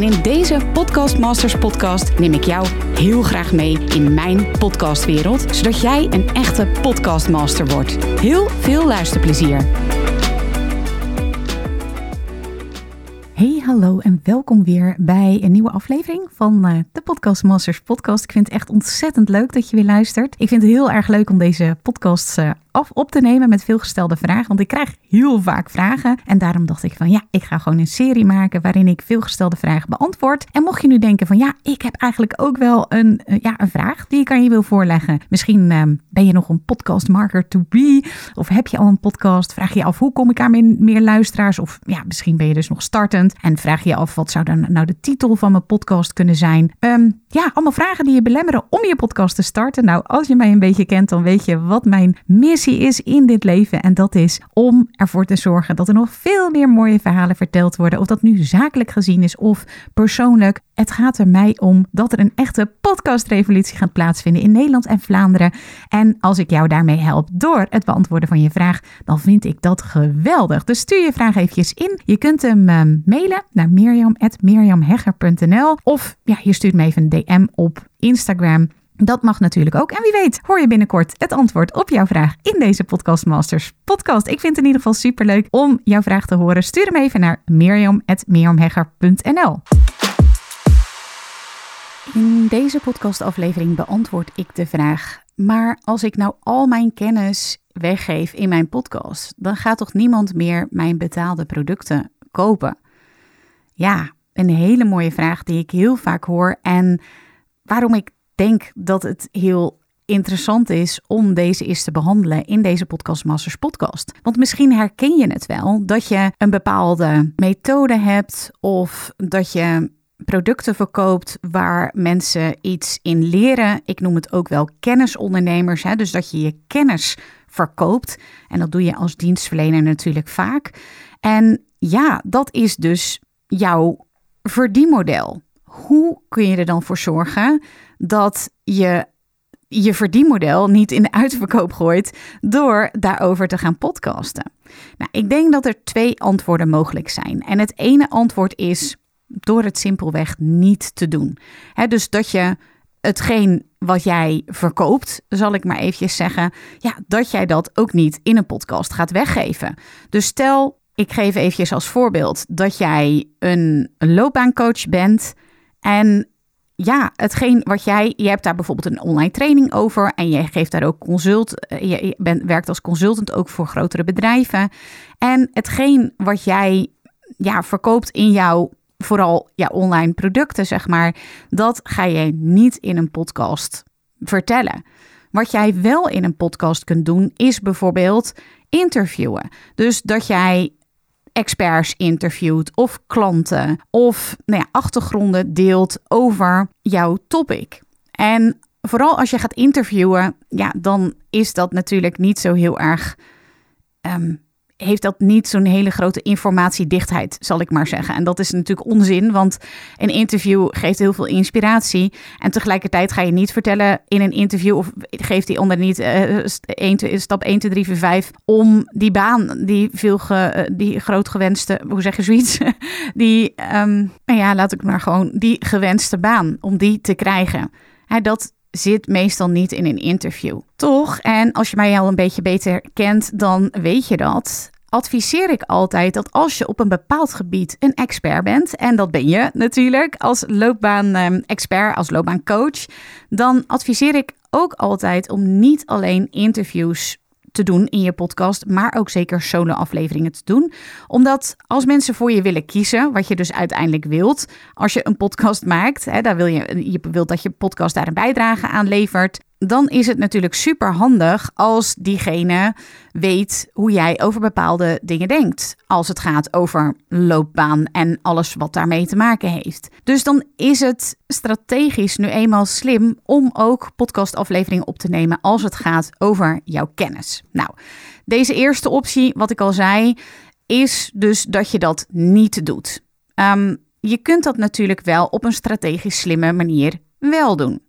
En in deze Podcast Masters podcast neem ik jou heel graag mee in mijn podcastwereld, zodat jij een echte podcastmaster wordt. Heel veel luisterplezier. Hey, hallo en welkom weer bij een nieuwe aflevering van uh, de Podcast Masters podcast. Ik vind het echt ontzettend leuk dat je weer luistert. Ik vind het heel erg leuk om deze podcasts uh, af op te nemen met veelgestelde vragen. Want ik krijg heel vaak vragen. En daarom dacht ik van ja, ik ga gewoon een serie maken waarin ik veelgestelde vragen beantwoord. En mocht je nu denken van ja, ik heb eigenlijk ook wel een, uh, ja, een vraag die ik aan je wil voorleggen. Misschien uh, ben je nog een podcast marker to be. Of heb je al een podcast? Vraag je af hoe kom ik aan meer, meer luisteraars? Of ja, misschien ben je dus nog startend. En vraag je af wat zou dan nou de titel van mijn podcast kunnen zijn? Um, ja, allemaal vragen die je belemmeren om je podcast te starten. Nou, als je mij een beetje kent, dan weet je wat mijn is in dit leven. En dat is om ervoor te zorgen dat er nog veel meer mooie verhalen verteld worden. Of dat nu zakelijk gezien is of persoonlijk. Het gaat er mij om dat er een echte podcastrevolutie gaat plaatsvinden in Nederland en Vlaanderen. En als ik jou daarmee help door het beantwoorden van je vraag, dan vind ik dat geweldig. Dus stuur je vraag eventjes in. Je kunt hem uh, mailen naar mirjam.mirjamhegger.nl of ja, je stuurt me even een DM op Instagram. Dat mag natuurlijk ook. En wie weet, hoor je binnenkort het antwoord op jouw vraag in deze Podcast Masters podcast. Ik vind het in ieder geval superleuk om jouw vraag te horen. Stuur hem even naar mirjam.mirjamhegger.nl. In deze podcastaflevering beantwoord ik de vraag: maar als ik nou al mijn kennis weggeef in mijn podcast, dan gaat toch niemand meer mijn betaalde producten kopen? Ja, een hele mooie vraag die ik heel vaak hoor en waarom ik denk dat het heel interessant is om deze eens te behandelen in deze Podcast Masters podcast. Want misschien herken je het wel dat je een bepaalde methode hebt of dat je producten verkoopt waar mensen iets in leren. Ik noem het ook wel kennisondernemers, hè? dus dat je je kennis verkoopt. En dat doe je als dienstverlener natuurlijk vaak. En ja, dat is dus jouw verdienmodel. Hoe kun je er dan voor zorgen dat je je verdienmodel niet in de uitverkoop gooit door daarover te gaan podcasten? Nou, ik denk dat er twee antwoorden mogelijk zijn. En het ene antwoord is door het simpelweg niet te doen. dus dat je hetgeen wat jij verkoopt, zal ik maar eventjes zeggen, ja, dat jij dat ook niet in een podcast gaat weggeven. Dus stel, ik geef eventjes als voorbeeld dat jij een loopbaancoach bent en ja, hetgeen wat jij, je hebt daar bijvoorbeeld een online training over en je geeft daar ook consult, je bent, werkt als consultant ook voor grotere bedrijven. En hetgeen wat jij ja, verkoopt in jouw vooral ja, online producten, zeg maar, dat ga je niet in een podcast vertellen. Wat jij wel in een podcast kunt doen, is bijvoorbeeld interviewen. Dus dat jij experts interviewt of klanten of nou ja, achtergronden deelt over jouw topic. En vooral als je gaat interviewen, ja, dan is dat natuurlijk niet zo heel erg um, heeft dat niet zo'n hele grote informatiedichtheid, zal ik maar zeggen. En dat is natuurlijk onzin, want een interview geeft heel veel inspiratie. En tegelijkertijd ga je niet vertellen in een interview, of geeft die onder niet uh, stap 1, 2, 3, 4, 5, om die baan, die, veel ge, die groot gewenste, hoe zeg je zoiets? Die, um, nou ja, laat ik maar gewoon, die gewenste baan, om die te krijgen. Hè, dat zit meestal niet in een interview. Toch, en als je mij al een beetje beter kent, dan weet je dat. Adviseer ik altijd dat als je op een bepaald gebied een expert bent, en dat ben je natuurlijk als loopbaan-expert, als loopbaancoach, dan adviseer ik ook altijd om niet alleen interviews te doen in je podcast, maar ook zeker solo-afleveringen te doen. Omdat als mensen voor je willen kiezen, wat je dus uiteindelijk wilt, als je een podcast maakt, hè, daar wil je, je wilt dat je podcast daar een bijdrage aan levert. Dan is het natuurlijk super handig als diegene weet hoe jij over bepaalde dingen denkt. Als het gaat over loopbaan en alles wat daarmee te maken heeft. Dus dan is het strategisch nu eenmaal slim om ook podcastafleveringen op te nemen als het gaat over jouw kennis. Nou, deze eerste optie, wat ik al zei, is dus dat je dat niet doet. Um, je kunt dat natuurlijk wel op een strategisch slimme manier wel doen.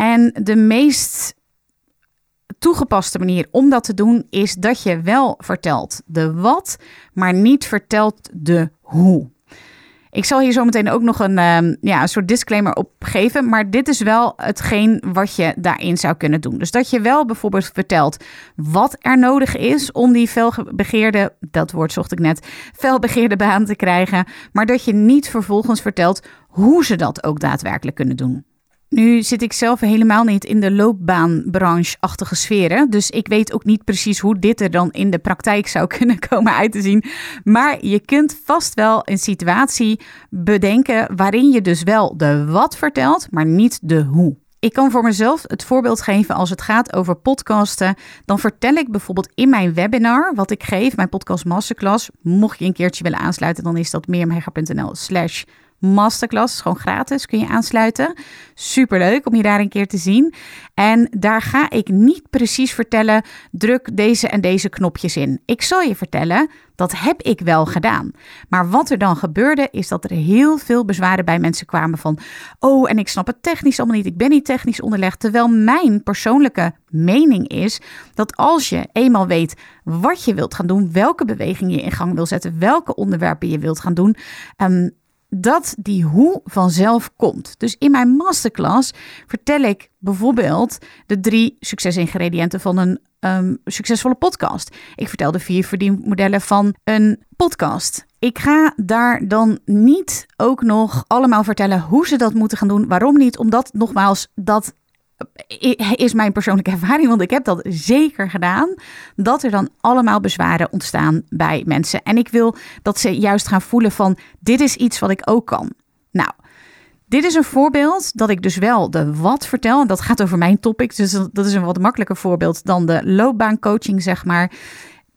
En de meest toegepaste manier om dat te doen is dat je wel vertelt de wat, maar niet vertelt de hoe. Ik zal hier zo meteen ook nog een, um, ja, een soort disclaimer op geven. Maar dit is wel hetgeen wat je daarin zou kunnen doen. Dus dat je wel bijvoorbeeld vertelt wat er nodig is om die felbegeerde, dat woord zocht ik net, felbegeerde baan te krijgen. Maar dat je niet vervolgens vertelt hoe ze dat ook daadwerkelijk kunnen doen. Nu zit ik zelf helemaal niet in de loopbaanbranche-achtige sferen. Dus ik weet ook niet precies hoe dit er dan in de praktijk zou kunnen komen uit te zien. Maar je kunt vast wel een situatie bedenken waarin je dus wel de wat vertelt, maar niet de hoe. Ik kan voor mezelf het voorbeeld geven als het gaat over podcasten. Dan vertel ik bijvoorbeeld in mijn webinar wat ik geef, mijn podcast masterclass. Mocht je een keertje willen aansluiten, dan is dat meermega.nl slash masterclass. Gewoon gratis, kun je aansluiten. Superleuk om je daar een keer te zien. En daar ga ik niet precies vertellen, druk deze en deze knopjes in. Ik zal je vertellen, dat heb ik wel gedaan. Maar wat er dan gebeurde, is dat er heel veel bezwaren bij mensen kwamen van... oh, en ik snap het technisch allemaal niet, ik ben niet technisch onderlegd. Terwijl mijn persoonlijke mening is dat als je eenmaal weet wat je wilt gaan doen... welke beweging je in gang wil zetten, welke onderwerpen je wilt gaan doen... Um, dat die hoe vanzelf komt. Dus in mijn masterclass vertel ik bijvoorbeeld de drie succesingrediënten van een um, succesvolle podcast. Ik vertel de vier verdienmodellen van een podcast. Ik ga daar dan niet ook nog allemaal vertellen hoe ze dat moeten gaan doen. Waarom niet? Omdat nogmaals dat is mijn persoonlijke ervaring, want ik heb dat zeker gedaan, dat er dan allemaal bezwaren ontstaan bij mensen. En ik wil dat ze juist gaan voelen van dit is iets wat ik ook kan. Nou, dit is een voorbeeld dat ik dus wel de wat vertel. En dat gaat over mijn topic. Dus dat is een wat makkelijker voorbeeld dan de loopbaancoaching, zeg maar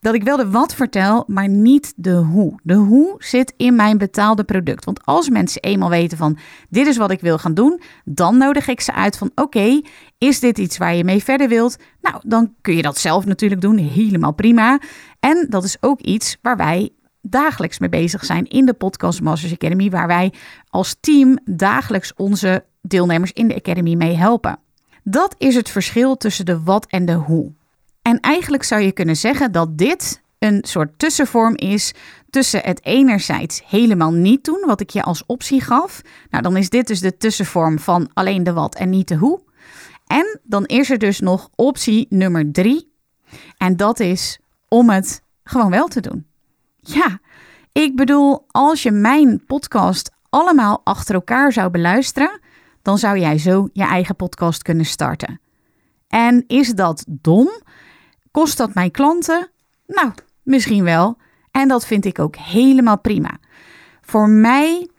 dat ik wel de wat vertel, maar niet de hoe. De hoe zit in mijn betaalde product. Want als mensen eenmaal weten van dit is wat ik wil gaan doen, dan nodig ik ze uit van oké, is dit iets waar je mee verder wilt? Nou, dan kun je dat zelf natuurlijk doen, helemaal prima. En dat is ook iets waar wij dagelijks mee bezig zijn in de Podcast Masters Academy, waar wij als team dagelijks onze deelnemers in de Academy mee helpen. Dat is het verschil tussen de wat en de hoe. En eigenlijk zou je kunnen zeggen dat dit een soort tussenvorm is tussen het enerzijds helemaal niet doen, wat ik je als optie gaf. Nou, dan is dit dus de tussenvorm van alleen de wat en niet de hoe. En dan is er dus nog optie nummer drie. En dat is om het gewoon wel te doen. Ja, ik bedoel, als je mijn podcast allemaal achter elkaar zou beluisteren, dan zou jij zo je eigen podcast kunnen starten. En is dat dom? Kost dat mijn klanten? Nou, misschien wel. En dat vind ik ook helemaal prima. Voor mij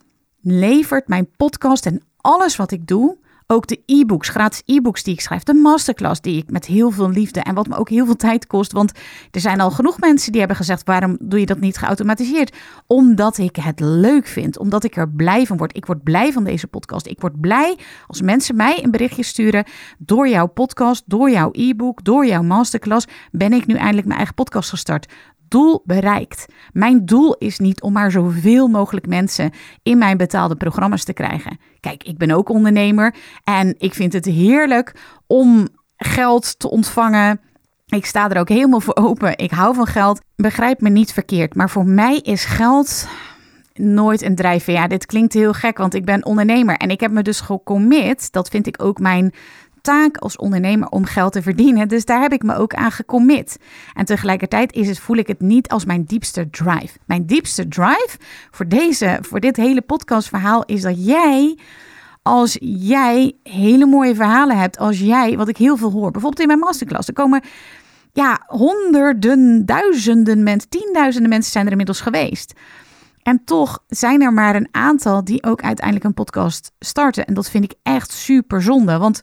levert mijn podcast en alles wat ik doe ook de e-books, gratis e-books die ik schrijf, de masterclass die ik met heel veel liefde en wat me ook heel veel tijd kost. Want er zijn al genoeg mensen die hebben gezegd: waarom doe je dat niet geautomatiseerd? Omdat ik het leuk vind, omdat ik er blij van word. Ik word blij van deze podcast. Ik word blij als mensen mij een berichtje sturen door jouw podcast, door jouw e-book, door jouw masterclass. Ben ik nu eindelijk mijn eigen podcast gestart? Doel bereikt. Mijn doel is niet om maar zoveel mogelijk mensen in mijn betaalde programma's te krijgen. Kijk, ik ben ook ondernemer en ik vind het heerlijk om geld te ontvangen. Ik sta er ook helemaal voor open. Ik hou van geld. Begrijp me niet verkeerd, maar voor mij is geld nooit een drijfveer. Ja, dit klinkt heel gek, want ik ben ondernemer en ik heb me dus gecommit. Dat vind ik ook mijn taak als ondernemer om geld te verdienen. Dus daar heb ik me ook aan gecommit. En tegelijkertijd is het, voel ik het niet als mijn diepste drive. Mijn diepste drive voor, deze, voor dit hele podcastverhaal is dat jij als jij hele mooie verhalen hebt, als jij, wat ik heel veel hoor, bijvoorbeeld in mijn masterclass, er komen ja, honderden, duizenden mensen, tienduizenden mensen zijn er inmiddels geweest. En toch zijn er maar een aantal die ook uiteindelijk een podcast starten. En dat vind ik echt super zonde. Want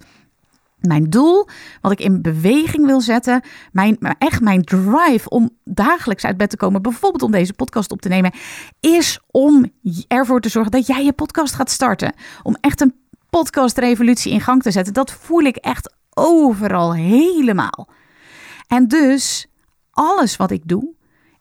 Mijn doel, wat ik in beweging wil zetten, mijn, echt mijn drive om dagelijks uit bed te komen, bijvoorbeeld om deze podcast op te nemen, is om ervoor te zorgen dat jij je podcast gaat starten. Om echt een podcastrevolutie in gang te zetten. Dat voel ik echt overal helemaal. En dus alles wat ik doe,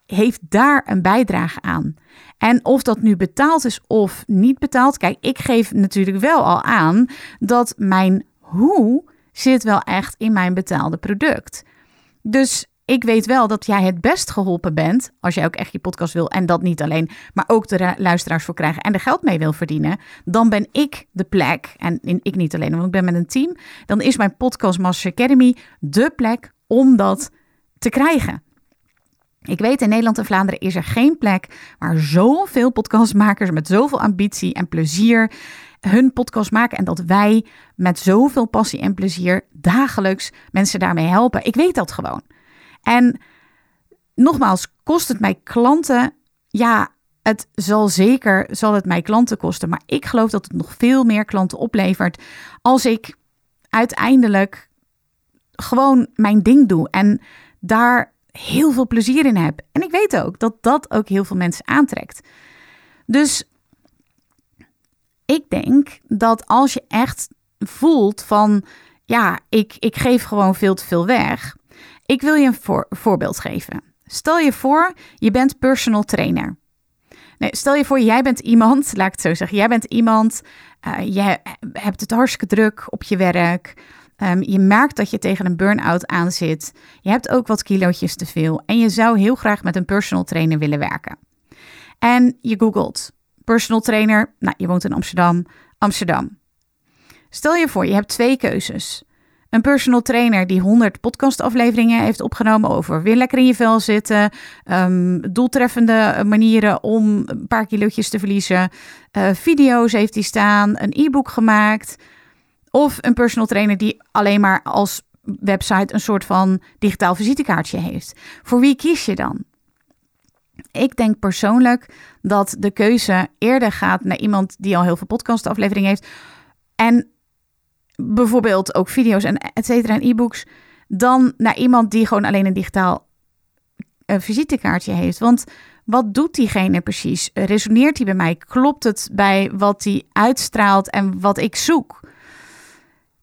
heeft daar een bijdrage aan. En of dat nu betaald is of niet betaald, kijk, ik geef natuurlijk wel al aan dat mijn hoe zit wel echt in mijn betaalde product. Dus ik weet wel dat jij het best geholpen bent als jij ook echt je podcast wil en dat niet alleen, maar ook de luisteraars voor krijgen en er geld mee wil verdienen. Dan ben ik de plek en ik niet alleen, want ik ben met een team. Dan is mijn Podcast Master Academy de plek om dat te krijgen. Ik weet in Nederland en Vlaanderen is er geen plek waar zoveel podcastmakers met zoveel ambitie en plezier hun podcast maken. En dat wij met zoveel passie en plezier dagelijks mensen daarmee helpen. Ik weet dat gewoon. En nogmaals, kost het mij klanten? Ja, het zal zeker zal het mij klanten kosten. Maar ik geloof dat het nog veel meer klanten oplevert als ik uiteindelijk gewoon mijn ding doe. En daar heel veel plezier in heb. En ik weet ook dat dat ook heel veel mensen aantrekt. Dus ik denk dat als je echt voelt van, ja, ik, ik geef gewoon veel te veel weg. Ik wil je een voor, voorbeeld geven. Stel je voor, je bent personal trainer. Nee, stel je voor, jij bent iemand, laat ik het zo zeggen, jij bent iemand, uh, je hebt het hartstikke druk op je werk. Um, je merkt dat je tegen een burn-out aan zit. Je hebt ook wat kilootjes te veel en je zou heel graag met een personal trainer willen werken. En je googelt personal trainer. Nou, je woont in Amsterdam. Amsterdam. Stel je voor, je hebt twee keuzes. Een personal trainer die 100 podcastafleveringen heeft opgenomen over weer lekker in je vel zitten, um, doeltreffende manieren om een paar kilootjes te verliezen, uh, video's heeft hij staan, een e-book gemaakt. Of een personal trainer die alleen maar als website een soort van digitaal visitekaartje heeft. Voor wie kies je dan? Ik denk persoonlijk dat de keuze eerder gaat naar iemand die al heel veel podcastafleveringen heeft. En bijvoorbeeld ook video's en et cetera en e-books. Dan naar iemand die gewoon alleen een digitaal uh, visitekaartje heeft. Want wat doet diegene precies? Resoneert hij bij mij? Klopt het bij wat hij uitstraalt en wat ik zoek?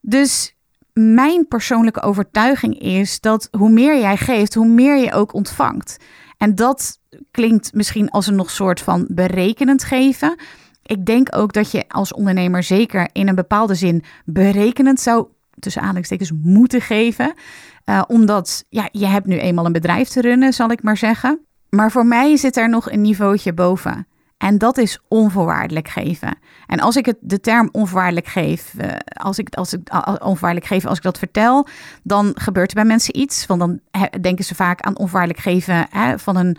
Dus mijn persoonlijke overtuiging is dat hoe meer jij geeft, hoe meer je ook ontvangt. En dat klinkt misschien als een nog soort van berekenend geven. Ik denk ook dat je als ondernemer zeker in een bepaalde zin berekenend zou, tussen aanhalingstekens, moeten geven. Uh, omdat ja, je hebt nu eenmaal een bedrijf te runnen, zal ik maar zeggen. Maar voor mij zit er nog een niveautje boven. En dat is onvoorwaardelijk geven. En als ik het de term onvoorwaardelijk geef, uh, als ik, als ik onvoorwaardelijk geef, als ik dat vertel, dan gebeurt er bij mensen iets. Want dan denken ze vaak aan onvoorwaardelijk geven hè, van een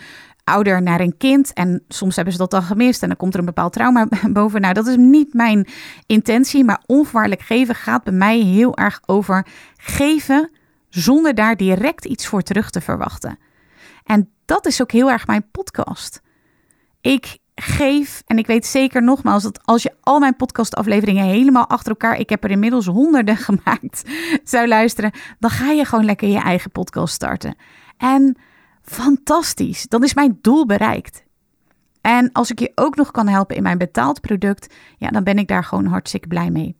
ouder naar een kind. En soms hebben ze dat dan gemist en dan komt er een bepaald trauma boven. Nou, dat is niet mijn intentie, maar onvoorwaardelijk geven gaat bij mij heel erg over geven zonder daar direct iets voor terug te verwachten. En dat is ook heel erg mijn podcast. Ik geef, en ik weet zeker nogmaals dat als je al mijn podcastafleveringen helemaal achter elkaar, ik heb er inmiddels honderden gemaakt, zou luisteren, dan ga je gewoon lekker je eigen podcast starten. En fantastisch, dan is mijn doel bereikt. En als ik je ook nog kan helpen in mijn betaald product, ja, dan ben ik daar gewoon hartstikke blij mee.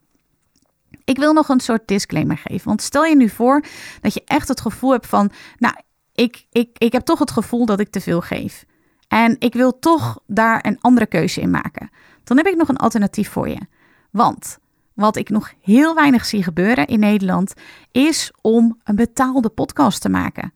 Ik wil nog een soort disclaimer geven. Want stel je nu voor dat je echt het gevoel hebt van, nou, ik, ik, ik heb toch het gevoel dat ik te veel geef. En ik wil toch daar een andere keuze in maken. Dan heb ik nog een alternatief voor je. Want wat ik nog heel weinig zie gebeuren in Nederland, is om een betaalde podcast te maken.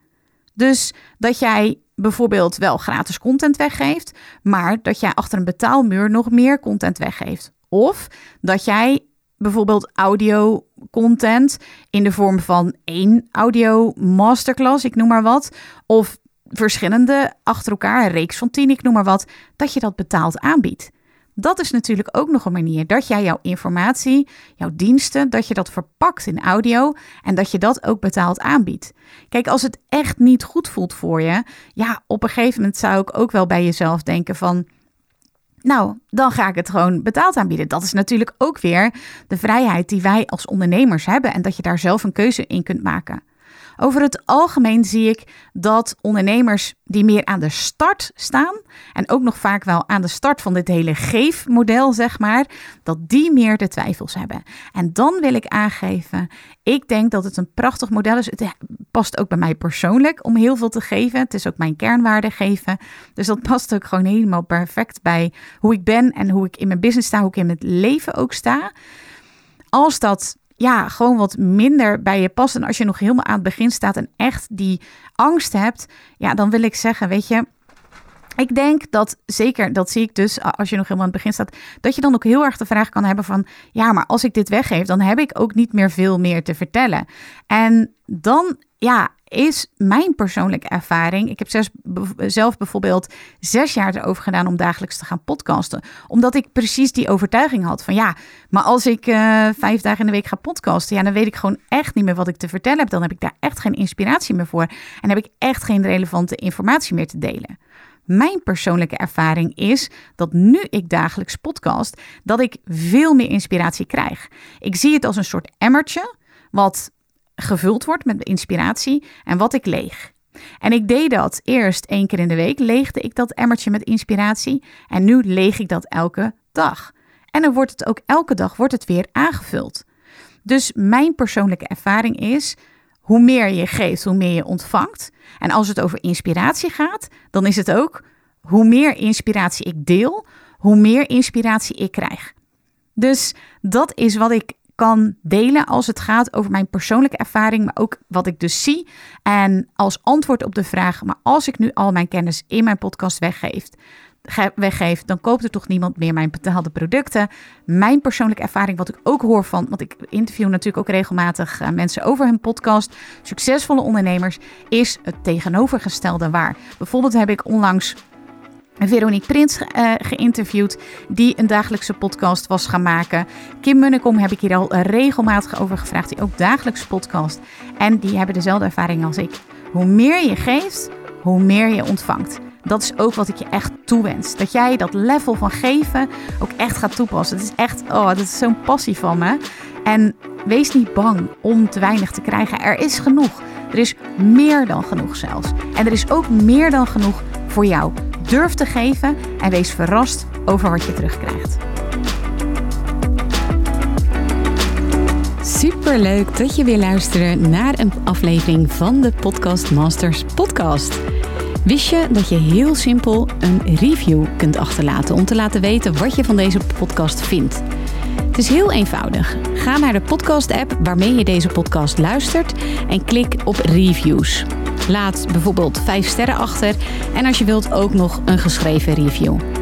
Dus dat jij bijvoorbeeld wel gratis content weggeeft, maar dat jij achter een betaalmuur nog meer content weggeeft. Of dat jij bijvoorbeeld audio content in de vorm van één audio masterclass, ik noem maar wat, of verschillende achter elkaar, een reeks van tien, ik noem maar wat, dat je dat betaald aanbiedt. Dat is natuurlijk ook nog een manier dat jij jouw informatie, jouw diensten, dat je dat verpakt in audio en dat je dat ook betaald aanbiedt. Kijk, als het echt niet goed voelt voor je, ja, op een gegeven moment zou ik ook wel bij jezelf denken van, Nou, dan ga ik het gewoon betaald aanbieden. Dat is natuurlijk ook weer de vrijheid die wij als ondernemers hebben en dat je daar zelf een keuze in kunt maken. Over het algemeen zie ik dat ondernemers die meer aan de start staan en ook nog vaak wel aan de start van dit hele geefmodel, zeg maar, dat die meer de twijfels hebben. En dan wil ik aangeven, ik denk dat het een prachtig model is. Het past ook bij mij persoonlijk om heel veel te geven. Het is ook mijn kernwaarde geven. Dus dat past ook gewoon helemaal perfect bij hoe ik ben en hoe ik in mijn business sta, hoe ik in mijn leven ook sta. Als dat ja, gewoon wat minder bij je past. En als je nog helemaal aan het begin staat en echt die angst hebt, ja, dan wil ik zeggen, weet je. Ik denk dat zeker, dat zie ik dus als je nog helemaal aan het begin staat, dat je dan ook heel erg de vraag kan hebben van, ja, maar als ik dit weggeef, dan heb ik ook niet meer veel meer te vertellen. En dan, ja, is mijn persoonlijke ervaring. Ik heb zelf bijvoorbeeld zes jaar erover gedaan om dagelijks te gaan podcasten. Omdat ik precies die overtuiging had van ja, maar als ik uh, vijf dagen in de week ga podcasten, ja, dan weet ik gewoon echt niet meer wat ik te vertellen heb. Dan heb ik daar echt geen inspiratie meer voor. En heb ik echt geen relevante informatie meer te delen. Mijn persoonlijke ervaring is dat nu ik dagelijks podcast, dat ik veel meer inspiratie krijg. Ik zie het als een soort emmertje, wat gevuld wordt met inspiratie en wat ik leeg. En ik deed dat eerst één keer in de week, leegde ik dat emmertje met inspiratie en nu leeg ik dat elke dag. En dan wordt het ook elke dag wordt het weer aangevuld. Dus mijn persoonlijke ervaring is, hoe meer je geeft, hoe meer je ontvangt. En als het over inspiratie gaat, dan is het ook, hoe meer inspiratie ik deel, hoe meer inspiratie ik krijg. Dus dat is wat ik kan delen als het gaat over mijn persoonlijke ervaring, maar ook wat ik dus zie. En als antwoord op de vraag, maar als ik nu al mijn kennis in mijn podcast weggeef, weggeef, dan koopt er toch niemand meer mijn betaalde producten. Mijn persoonlijke ervaring, wat ik ook hoor van, want ik interview natuurlijk ook regelmatig uh, mensen over hun podcast, succesvolle ondernemers, is het tegenovergestelde waar. Bijvoorbeeld heb ik onlangs Veronique Prins uh, geïnterviewd, die een dagelijkse podcast was gaan maken. Kim Munnekom heb ik hier al regelmatig over gevraagd, die ook dagelijks podcast. En die hebben dezelfde ervaring als ik. Hoe meer je geeft, hoe meer je ontvangt. Dat is ook wat ik je echt toewens. Dat jij dat level van geven ook echt gaat toepassen. Het is echt, oh, dat is zo'n passie van me. En wees niet bang om te weinig te krijgen. Er is genoeg. Er is meer dan genoeg zelfs. En er is ook meer dan genoeg voor jou. Durf te geven en wees verrast over wat je terugkrijgt. Super leuk dat je weer luistert naar een aflevering van de Podcast Masters podcast. Wist je dat je heel simpel een review kunt achterlaten om te laten weten wat je van deze podcast vindt? Het is heel eenvoudig. Ga naar de podcast-app waarmee je deze podcast luistert en klik op reviews. Laat bijvoorbeeld 5 sterren achter en als je wilt ook nog een geschreven review.